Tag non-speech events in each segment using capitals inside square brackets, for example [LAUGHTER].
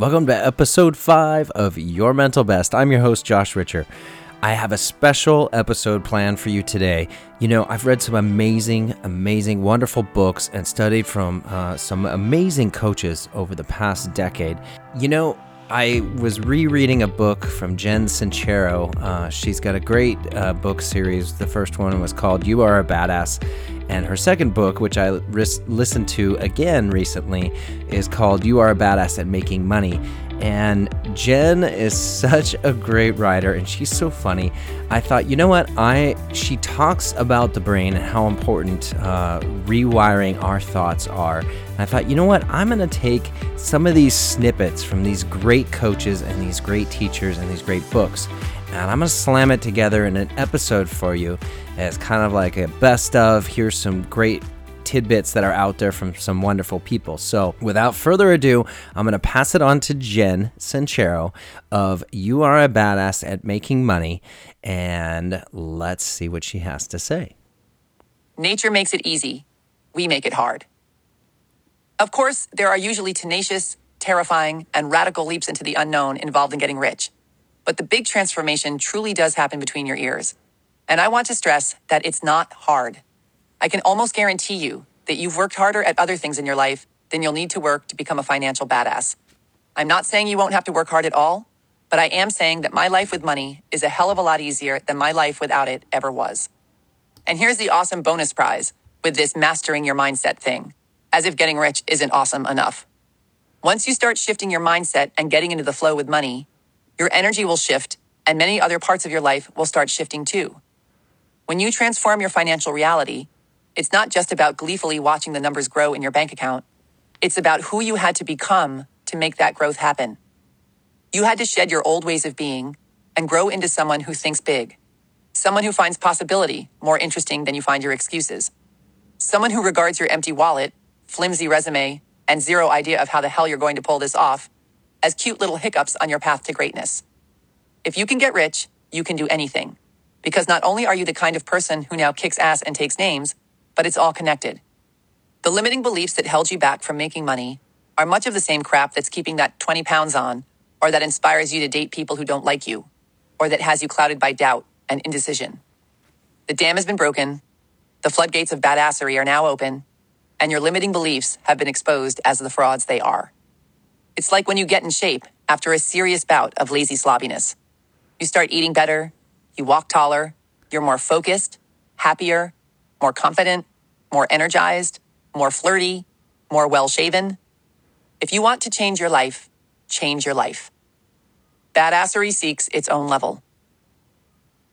Welcome to episode five of Your Mental Best. I'm your host, Josh Ritcher. I have a special episode planned for you today. You know, I've read some amazing, amazing, wonderful books and studied from uh, some amazing coaches over the past decade. You know, I was rereading a book from Jen Sincero. Uh, she's got a great uh, book series. The first one was called You Are a Badass. And her second book, which I ris- listened to again recently, is called You Are a Badass at Making Money. And Jen is such a great writer and she's so funny. I thought, you know what? I she talks about the brain and how important uh, rewiring our thoughts are. And I thought, you know what? I'm going to take some of these snippets from these great coaches and these great teachers and these great books and I'm going to slam it together in an episode for you as kind of like a best of. Here's some great tidbits that are out there from some wonderful people. So, without further ado, I'm going to pass it on to Jen Sincero of You Are a Badass at Making Money, and let's see what she has to say. Nature makes it easy, we make it hard. Of course, there are usually tenacious, terrifying, and radical leaps into the unknown involved in getting rich. But the big transformation truly does happen between your ears. And I want to stress that it's not hard. I can almost guarantee you that you've worked harder at other things in your life than you'll need to work to become a financial badass. I'm not saying you won't have to work hard at all, but I am saying that my life with money is a hell of a lot easier than my life without it ever was. And here's the awesome bonus prize with this mastering your mindset thing, as if getting rich isn't awesome enough. Once you start shifting your mindset and getting into the flow with money, your energy will shift and many other parts of your life will start shifting too. When you transform your financial reality, it's not just about gleefully watching the numbers grow in your bank account. It's about who you had to become to make that growth happen. You had to shed your old ways of being and grow into someone who thinks big. Someone who finds possibility more interesting than you find your excuses. Someone who regards your empty wallet, flimsy resume, and zero idea of how the hell you're going to pull this off as cute little hiccups on your path to greatness. If you can get rich, you can do anything. Because not only are you the kind of person who now kicks ass and takes names, but it's all connected. The limiting beliefs that held you back from making money are much of the same crap that's keeping that 20 pounds on, or that inspires you to date people who don't like you, or that has you clouded by doubt and indecision. The dam has been broken, the floodgates of badassery are now open, and your limiting beliefs have been exposed as the frauds they are. It's like when you get in shape after a serious bout of lazy sloppiness. You start eating better, you walk taller, you're more focused, happier, more confident, more energized, more flirty, more well shaven. If you want to change your life, change your life. Badassery seeks its own level.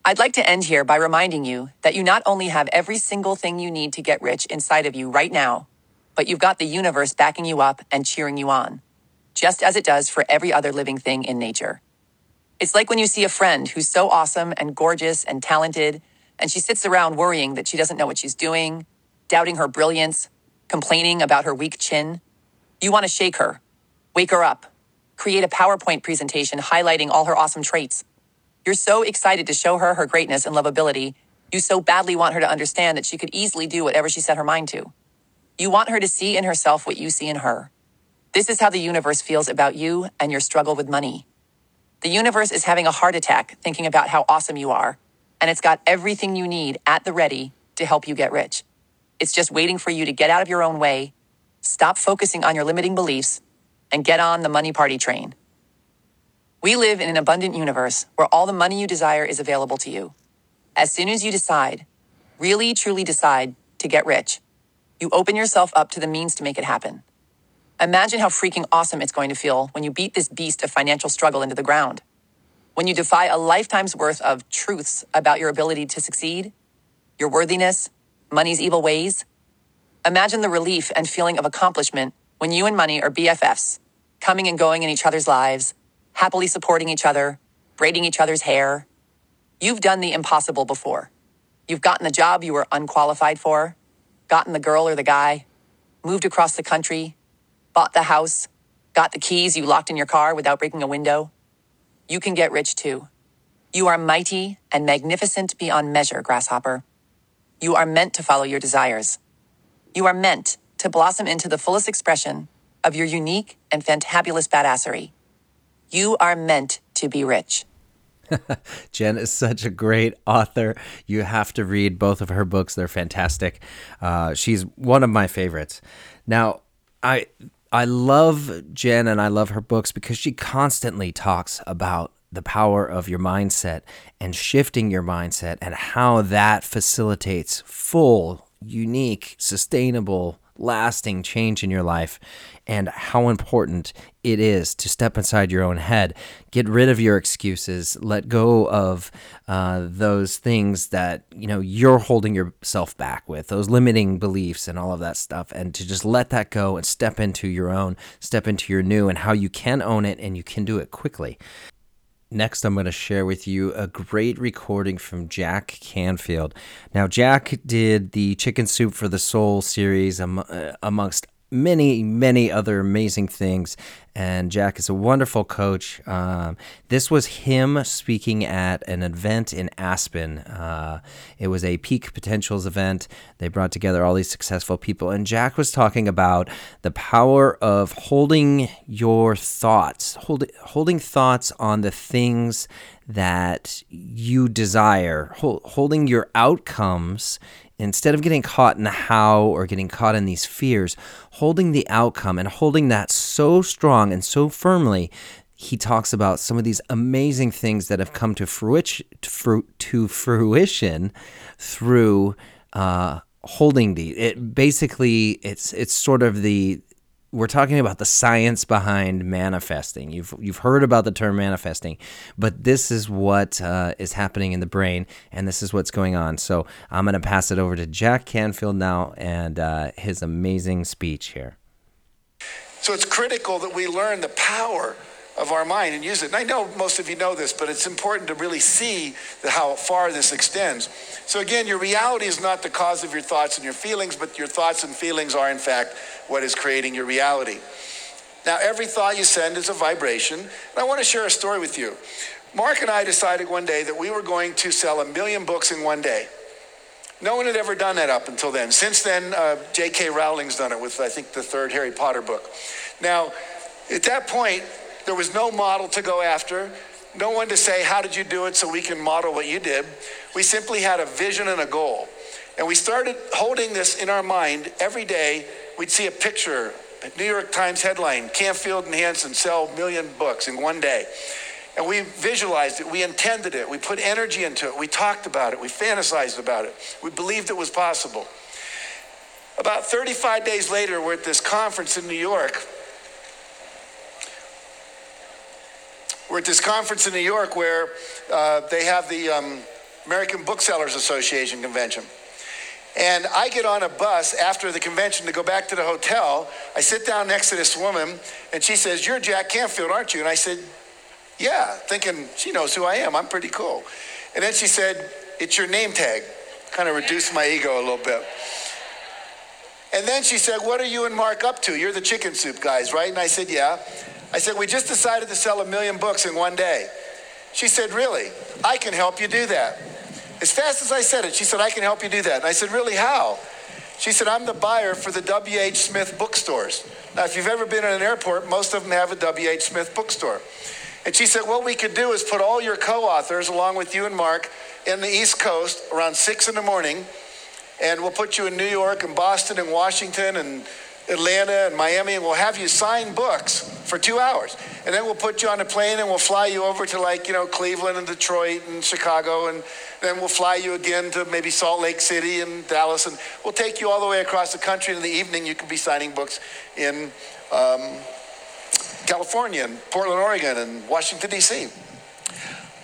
I'd like to end here by reminding you that you not only have every single thing you need to get rich inside of you right now, but you've got the universe backing you up and cheering you on, just as it does for every other living thing in nature. It's like when you see a friend who's so awesome and gorgeous and talented, and she sits around worrying that she doesn't know what she's doing, doubting her brilliance, complaining about her weak chin. You want to shake her, wake her up, create a PowerPoint presentation highlighting all her awesome traits. You're so excited to show her her greatness and lovability. You so badly want her to understand that she could easily do whatever she set her mind to. You want her to see in herself what you see in her. This is how the universe feels about you and your struggle with money. The universe is having a heart attack thinking about how awesome you are, and it's got everything you need at the ready to help you get rich. It's just waiting for you to get out of your own way, stop focusing on your limiting beliefs, and get on the money party train. We live in an abundant universe where all the money you desire is available to you. As soon as you decide, really truly decide to get rich, you open yourself up to the means to make it happen. Imagine how freaking awesome it's going to feel when you beat this beast of financial struggle into the ground. When you defy a lifetime's worth of truths about your ability to succeed, your worthiness, money's evil ways. Imagine the relief and feeling of accomplishment when you and money are BFFs, coming and going in each other's lives, happily supporting each other, braiding each other's hair. You've done the impossible before. You've gotten the job you were unqualified for, gotten the girl or the guy, moved across the country, bought the house, got the keys you locked in your car without breaking a window. You can get rich too. You are mighty and magnificent beyond measure, Grasshopper. You are meant to follow your desires. You are meant to blossom into the fullest expression of your unique and fantabulous badassery. You are meant to be rich. [LAUGHS] Jen is such a great author. You have to read both of her books. They're fantastic. Uh, she's one of my favorites. Now, I I love Jen and I love her books because she constantly talks about the power of your mindset and shifting your mindset and how that facilitates full, unique, sustainable lasting change in your life and how important it is to step inside your own head. Get rid of your excuses. Let go of uh, those things that you know you're holding yourself back with, those limiting beliefs and all of that stuff, and to just let that go and step into your own, step into your new, and how you can own it and you can do it quickly. Next, I'm going to share with you a great recording from Jack Canfield. Now, Jack did the Chicken Soup for the Soul series uh, amongst many, many other amazing things. And Jack is a wonderful coach. Um, this was him speaking at an event in Aspen. Uh, it was a Peak Potentials event. They brought together all these successful people. And Jack was talking about the power of holding your thoughts, hold, holding thoughts on the things that you desire, hold, holding your outcomes instead of getting caught in the how or getting caught in these fears, holding the outcome and holding that so strong and so firmly, he talks about some of these amazing things that have come to fruition, to fruition through uh, holding the. It basically it's it's sort of the we're talking about the science behind manifesting. You've you've heard about the term manifesting, but this is what uh, is happening in the brain, and this is what's going on. So I'm going to pass it over to Jack Canfield now and uh, his amazing speech here. So it's critical that we learn the power of our mind and use it. And I know most of you know this, but it's important to really see how far this extends. So again, your reality is not the cause of your thoughts and your feelings, but your thoughts and feelings are in fact what is creating your reality. Now, every thought you send is a vibration. And I want to share a story with you. Mark and I decided one day that we were going to sell a million books in one day. No one had ever done that up until then. Since then, uh, J.K. Rowling's done it with, I think, the third Harry Potter book. Now, at that point, there was no model to go after, no one to say, How did you do it so we can model what you did? We simply had a vision and a goal. And we started holding this in our mind every day. We'd see a picture, a New York Times headline Canfield and Hansen sell million books in one day. And we visualized it, we intended it, we put energy into it, we talked about it, we fantasized about it, we believed it was possible. About 35 days later, we're at this conference in New York We're at this conference in New York where uh, they have the um, American Booksellers Association convention. And I get on a bus after the convention to go back to the hotel. I sit down next to this woman, and she says, You're Jack Canfield, aren't you? And I said, Yeah, thinking she knows who I am. I'm pretty cool. And then she said, It's your name tag. Kind of reduced my ego a little bit. And then she said, What are you and Mark up to? You're the chicken soup guys, right? And I said, Yeah. I said, We just decided to sell a million books in one day. She said, Really? I can help you do that. As fast as I said it, she said, I can help you do that. And I said, Really? How? She said, I'm the buyer for the W.H. Smith bookstores. Now, if you've ever been in an airport, most of them have a W.H. Smith bookstore. And she said, What we could do is put all your co authors, along with you and Mark, in the East Coast around six in the morning. And we'll put you in New York and Boston and Washington and Atlanta and Miami, and we'll have you sign books for two hours. And then we'll put you on a plane and we'll fly you over to like, you know, Cleveland and Detroit and Chicago. And then we'll fly you again to maybe Salt Lake City and Dallas. And we'll take you all the way across the country. And in the evening, you can be signing books in um, California and Portland, Oregon and Washington, D.C.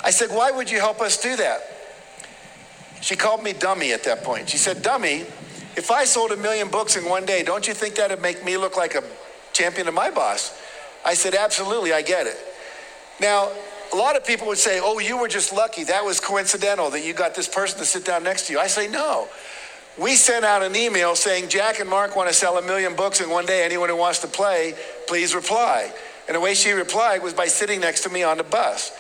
I said, why would you help us do that? She called me dummy at that point. She said, dummy, if I sold a million books in one day, don't you think that'd make me look like a champion of my boss? I said, absolutely, I get it. Now, a lot of people would say, oh, you were just lucky. That was coincidental that you got this person to sit down next to you. I say, no. We sent out an email saying, Jack and Mark want to sell a million books in one day. Anyone who wants to play, please reply. And the way she replied was by sitting next to me on the bus.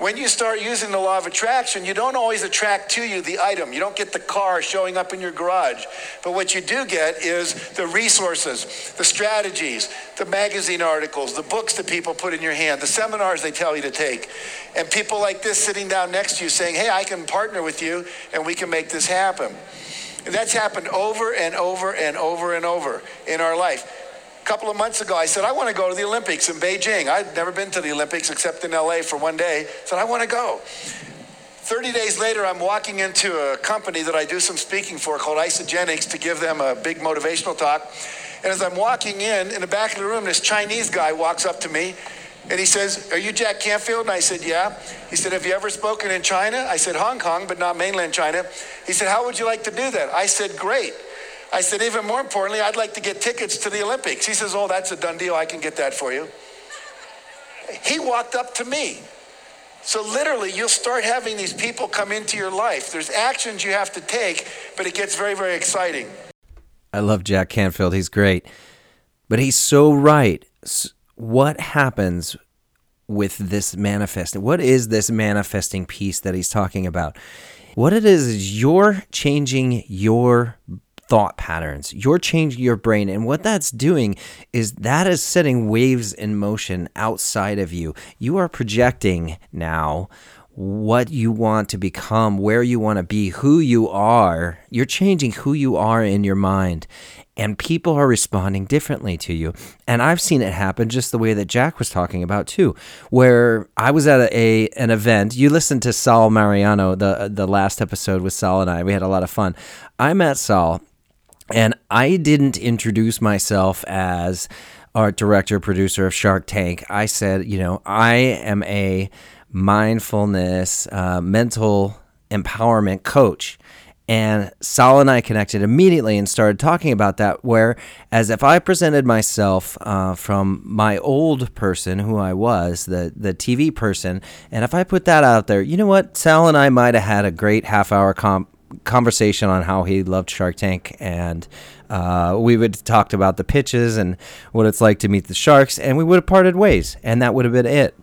When you start using the law of attraction, you don't always attract to you the item. You don't get the car showing up in your garage. But what you do get is the resources, the strategies, the magazine articles, the books that people put in your hand, the seminars they tell you to take, and people like this sitting down next to you saying, hey, I can partner with you and we can make this happen. And that's happened over and over and over and over in our life couple of months ago, I said, I want to go to the Olympics in Beijing. I'd never been to the Olympics except in LA for one day. I said, I want to go. 30 days later, I'm walking into a company that I do some speaking for called Isagenix to give them a big motivational talk. And as I'm walking in, in the back of the room, this Chinese guy walks up to me and he says, Are you Jack Canfield? And I said, Yeah. He said, Have you ever spoken in China? I said, Hong Kong, but not mainland China. He said, How would you like to do that? I said, Great. I said, even more importantly, I'd like to get tickets to the Olympics. He says, oh, that's a done deal. I can get that for you. He walked up to me. So literally, you'll start having these people come into your life. There's actions you have to take, but it gets very, very exciting. I love Jack Canfield. He's great. But he's so right. What happens with this manifesting? What is this manifesting piece that he's talking about? What it is is you're changing your thought patterns. You're changing your brain. And what that's doing is that is setting waves in motion outside of you. You are projecting now what you want to become, where you want to be, who you are. You're changing who you are in your mind. And people are responding differently to you. And I've seen it happen just the way that Jack was talking about too, where I was at a, a an event. You listened to Sal Mariano, the the last episode with Sal and I. We had a lot of fun. I met Sal and I didn't introduce myself as art director, producer of Shark Tank. I said, you know, I am a mindfulness, uh, mental empowerment coach. And Sal and I connected immediately and started talking about that. Where, as if I presented myself uh, from my old person, who I was, the the TV person, and if I put that out there, you know what, Sal and I might have had a great half hour comp conversation on how he loved Shark Tank, and uh, we would have talked about the pitches and what it's like to meet the sharks, and we would have parted ways, and that would have been it.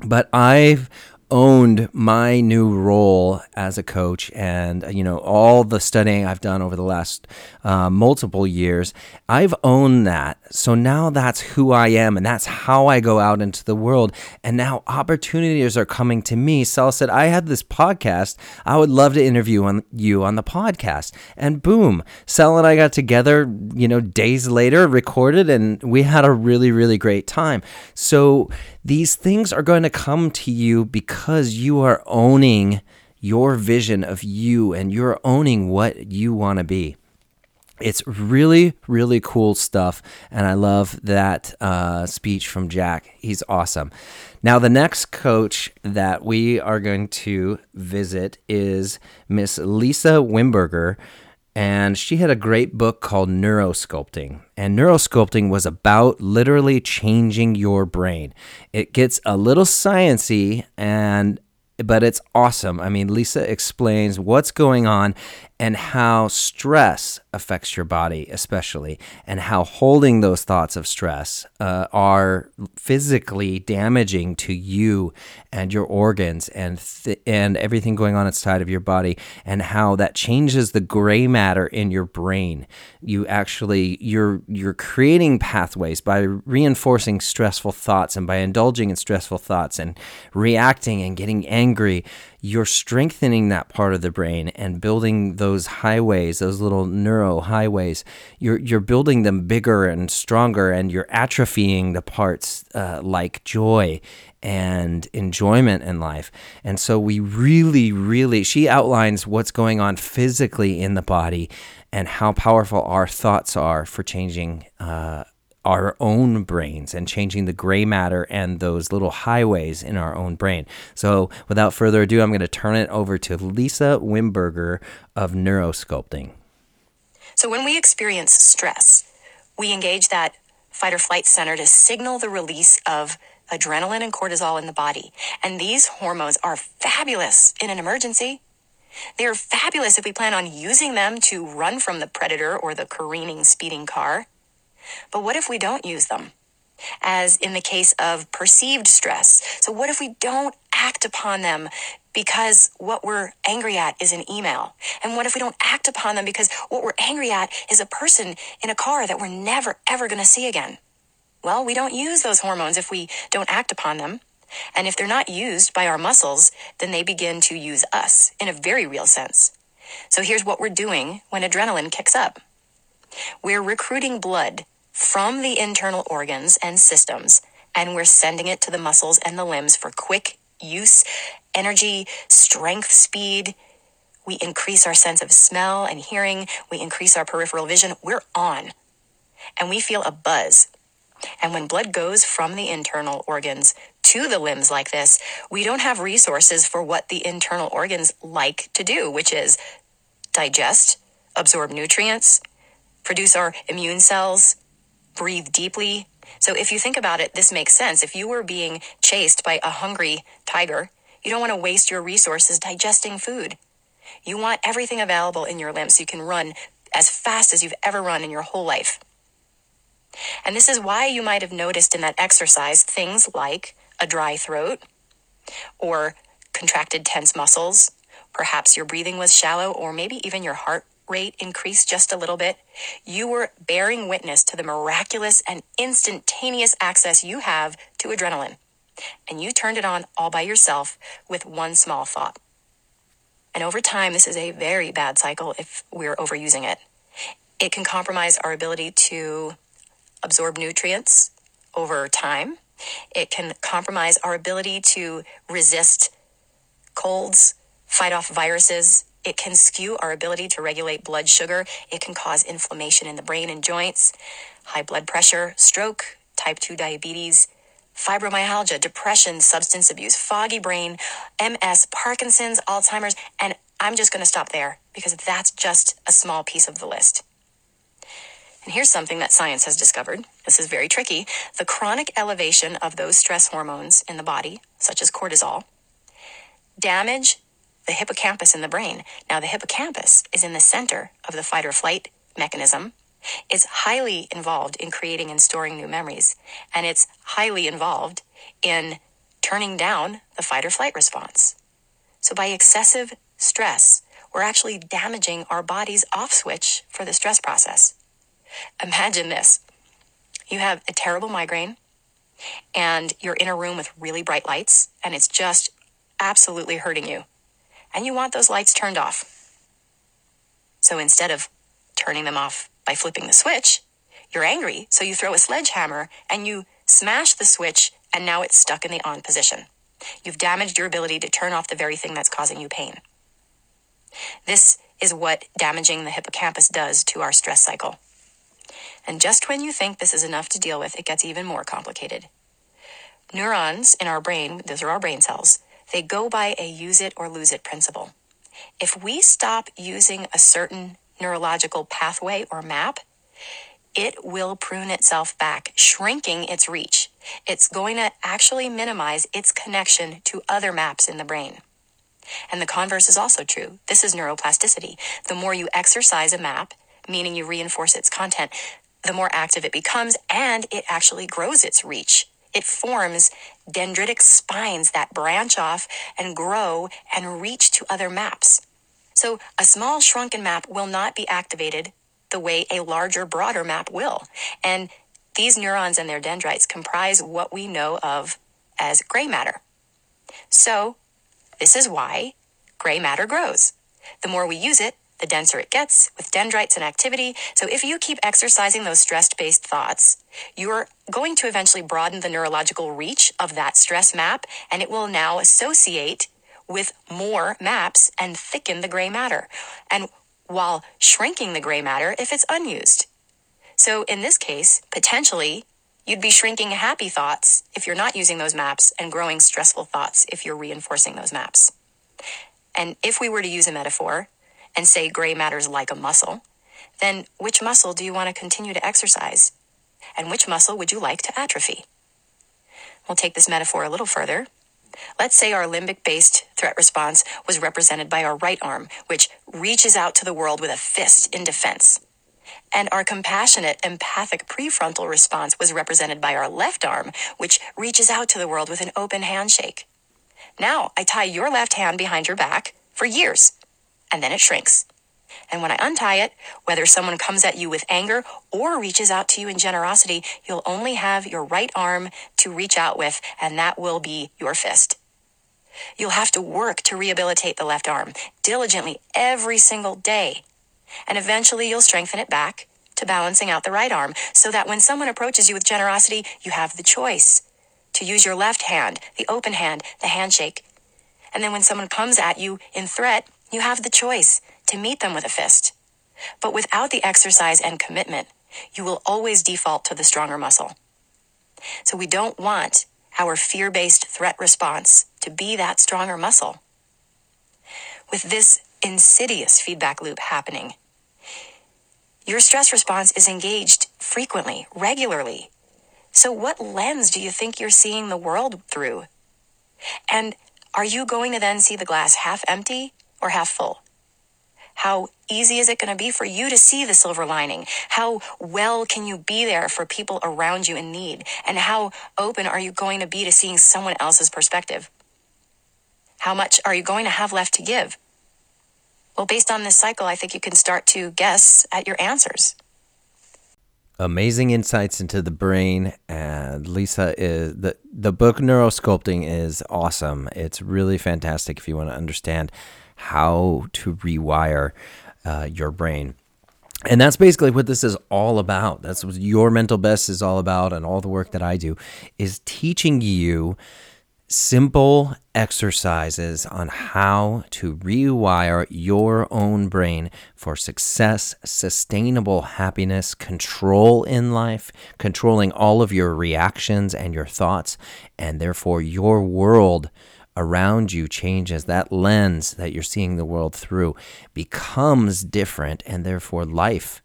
But I've owned my new role as a coach and you know all the studying I've done over the last uh, multiple years I've owned that so now that's who I am and that's how I go out into the world. And now opportunities are coming to me. Sal said I had this podcast. I would love to interview on you on the podcast. And boom Sal and I got together you know days later recorded and we had a really really great time. So these things are going to come to you because you are owning your vision of you and you're owning what you want to be. It's really, really cool stuff. And I love that uh, speech from Jack. He's awesome. Now, the next coach that we are going to visit is Miss Lisa Wimberger and she had a great book called Neurosculpting. And neurosculpting was about literally changing your brain. It gets a little sciency and but it's awesome. I mean, Lisa explains what's going on and how stress affects your body, especially, and how holding those thoughts of stress uh, are physically damaging to you and your organs and th- and everything going on inside of your body, and how that changes the gray matter in your brain. You actually you're you're creating pathways by reinforcing stressful thoughts and by indulging in stressful thoughts and reacting and getting angry you're strengthening that part of the brain and building those highways, those little neuro highways. You're you're building them bigger and stronger, and you're atrophying the parts uh, like joy and enjoyment in life. And so we really, really, she outlines what's going on physically in the body and how powerful our thoughts are for changing. Uh, our own brains and changing the gray matter and those little highways in our own brain. So, without further ado, I'm going to turn it over to Lisa Wimberger of Neurosculpting. So, when we experience stress, we engage that fight or flight center to signal the release of adrenaline and cortisol in the body. And these hormones are fabulous in an emergency. They are fabulous if we plan on using them to run from the predator or the careening, speeding car. But what if we don't use them? As in the case of perceived stress. So, what if we don't act upon them because what we're angry at is an email? And what if we don't act upon them because what we're angry at is a person in a car that we're never, ever going to see again? Well, we don't use those hormones if we don't act upon them. And if they're not used by our muscles, then they begin to use us in a very real sense. So here's what we're doing when adrenaline kicks up. We're recruiting blood from the internal organs and systems, and we're sending it to the muscles and the limbs for quick use, energy, strength, speed. We increase our sense of smell and hearing. We increase our peripheral vision. We're on. And we feel a buzz. And when blood goes from the internal organs to the limbs like this, we don't have resources for what the internal organs like to do, which is digest, absorb nutrients, produce our immune cells, breathe deeply. So if you think about it, this makes sense. If you were being chased by a hungry tiger, you don't want to waste your resources digesting food. You want everything available in your limbs so you can run as fast as you've ever run in your whole life. And this is why you might have noticed in that exercise things like a dry throat or contracted tense muscles. Perhaps your breathing was shallow, or maybe even your heart rate increased just a little bit. You were bearing witness to the miraculous and instantaneous access you have to adrenaline. And you turned it on all by yourself with one small thought. And over time, this is a very bad cycle if we're overusing it. It can compromise our ability to absorb nutrients over time. It can compromise our ability to resist colds, fight off viruses. It can skew our ability to regulate blood sugar. It can cause inflammation in the brain and joints, high blood pressure, stroke, type 2 diabetes, fibromyalgia, depression, substance abuse, foggy brain, MS, Parkinson's, Alzheimer's, and I'm just going to stop there because that's just a small piece of the list. And here's something that science has discovered. This is very tricky. The chronic elevation of those stress hormones in the body, such as cortisol, damage the hippocampus in the brain. Now, the hippocampus is in the center of the fight or flight mechanism. It's highly involved in creating and storing new memories, and it's highly involved in turning down the fight or flight response. So, by excessive stress, we're actually damaging our body's off switch for the stress process. Imagine this you have a terrible migraine, and you're in a room with really bright lights, and it's just absolutely hurting you. And you want those lights turned off. So instead of turning them off by flipping the switch, you're angry, so you throw a sledgehammer and you smash the switch, and now it's stuck in the on position. You've damaged your ability to turn off the very thing that's causing you pain. This is what damaging the hippocampus does to our stress cycle. And just when you think this is enough to deal with, it gets even more complicated. Neurons in our brain, those are our brain cells, they go by a use it or lose it principle. If we stop using a certain neurological pathway or map, it will prune itself back, shrinking its reach. It's going to actually minimize its connection to other maps in the brain. And the converse is also true. This is neuroplasticity. The more you exercise a map, meaning you reinforce its content, the more active it becomes and it actually grows its reach. It forms dendritic spines that branch off and grow and reach to other maps. So a small shrunken map will not be activated the way a larger, broader map will. And these neurons and their dendrites comprise what we know of as gray matter. So this is why gray matter grows. The more we use it, the denser it gets with dendrites and activity. So if you keep exercising those stress based thoughts, you're going to eventually broaden the neurological reach of that stress map, and it will now associate with more maps and thicken the gray matter. And while shrinking the gray matter if it's unused. So in this case, potentially, you'd be shrinking happy thoughts if you're not using those maps and growing stressful thoughts if you're reinforcing those maps. And if we were to use a metaphor, and say gray matters like a muscle, then which muscle do you want to continue to exercise? And which muscle would you like to atrophy? We'll take this metaphor a little further. Let's say our limbic based threat response was represented by our right arm, which reaches out to the world with a fist in defense. And our compassionate, empathic prefrontal response was represented by our left arm, which reaches out to the world with an open handshake. Now I tie your left hand behind your back for years, and then it shrinks. And when I untie it, whether someone comes at you with anger or reaches out to you in generosity, you'll only have your right arm to reach out with, and that will be your fist. You'll have to work to rehabilitate the left arm diligently every single day. And eventually you'll strengthen it back to balancing out the right arm so that when someone approaches you with generosity, you have the choice to use your left hand, the open hand, the handshake. And then when someone comes at you in threat, you have the choice to meet them with a fist. But without the exercise and commitment, you will always default to the stronger muscle. So we don't want our fear based threat response to be that stronger muscle. With this insidious feedback loop happening, your stress response is engaged frequently, regularly. So, what lens do you think you're seeing the world through? And are you going to then see the glass half empty or half full? How easy is it going to be for you to see the silver lining? How well can you be there for people around you in need? And how open are you going to be to seeing someone else's perspective? How much are you going to have left to give? Well, based on this cycle, I think you can start to guess at your answers. Amazing insights into the brain, and Lisa is the the book Neurosculpting is awesome. It's really fantastic if you want to understand how to rewire uh, your brain. And that's basically what this is all about. That's what your mental best is all about, and all the work that I do is teaching you simple exercises on how to rewire your own brain for success, sustainable happiness, control in life, controlling all of your reactions and your thoughts, and therefore your world around you changes. That lens that you're seeing the world through becomes different, and therefore life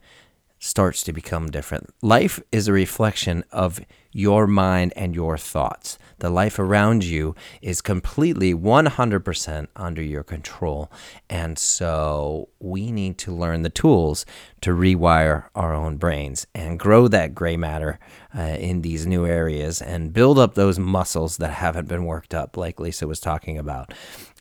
starts to become different. Life is a reflection of your mind and your thoughts. The life around you is completely 100% under your control. And so we need to learn the tools to rewire our own brains and grow that gray matter uh, in these new areas and build up those muscles that haven't been worked up, like Lisa was talking about,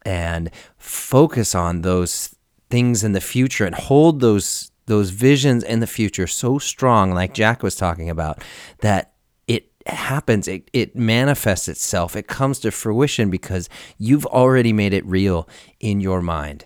and focus on those things in the future and hold those those visions in the future so strong, like Jack was talking about, that happens, it, it manifests itself, it comes to fruition because you've already made it real in your mind.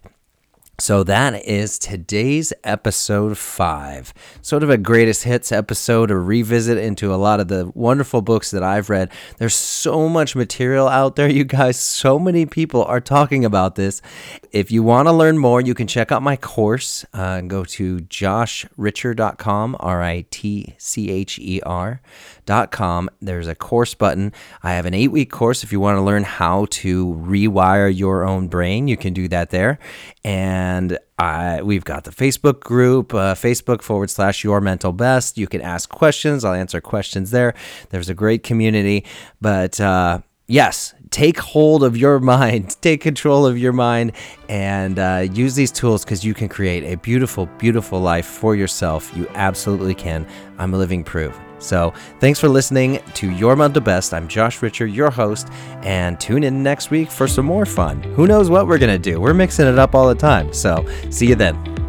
So that is today's episode five, sort of a greatest hits episode, a revisit into a lot of the wonderful books that I've read. There's so much material out there, you guys. So many people are talking about this. If you want to learn more, you can check out my course. Uh, go to joshritcher.com, R I T C H E R.com. There's a course button. I have an eight week course. If you want to learn how to rewire your own brain, you can do that there. And and I, we've got the Facebook group, uh, Facebook forward slash your mental best. You can ask questions. I'll answer questions there. There's a great community. But uh, yes, take hold of your [LAUGHS] mind, take control of your mind, and uh, use these tools because you can create a beautiful, beautiful life for yourself. You absolutely can. I'm a living proof. So, thanks for listening to Your Mental Best. I'm Josh Ritcher, your host, and tune in next week for some more fun. Who knows what we're going to do? We're mixing it up all the time. So, see you then.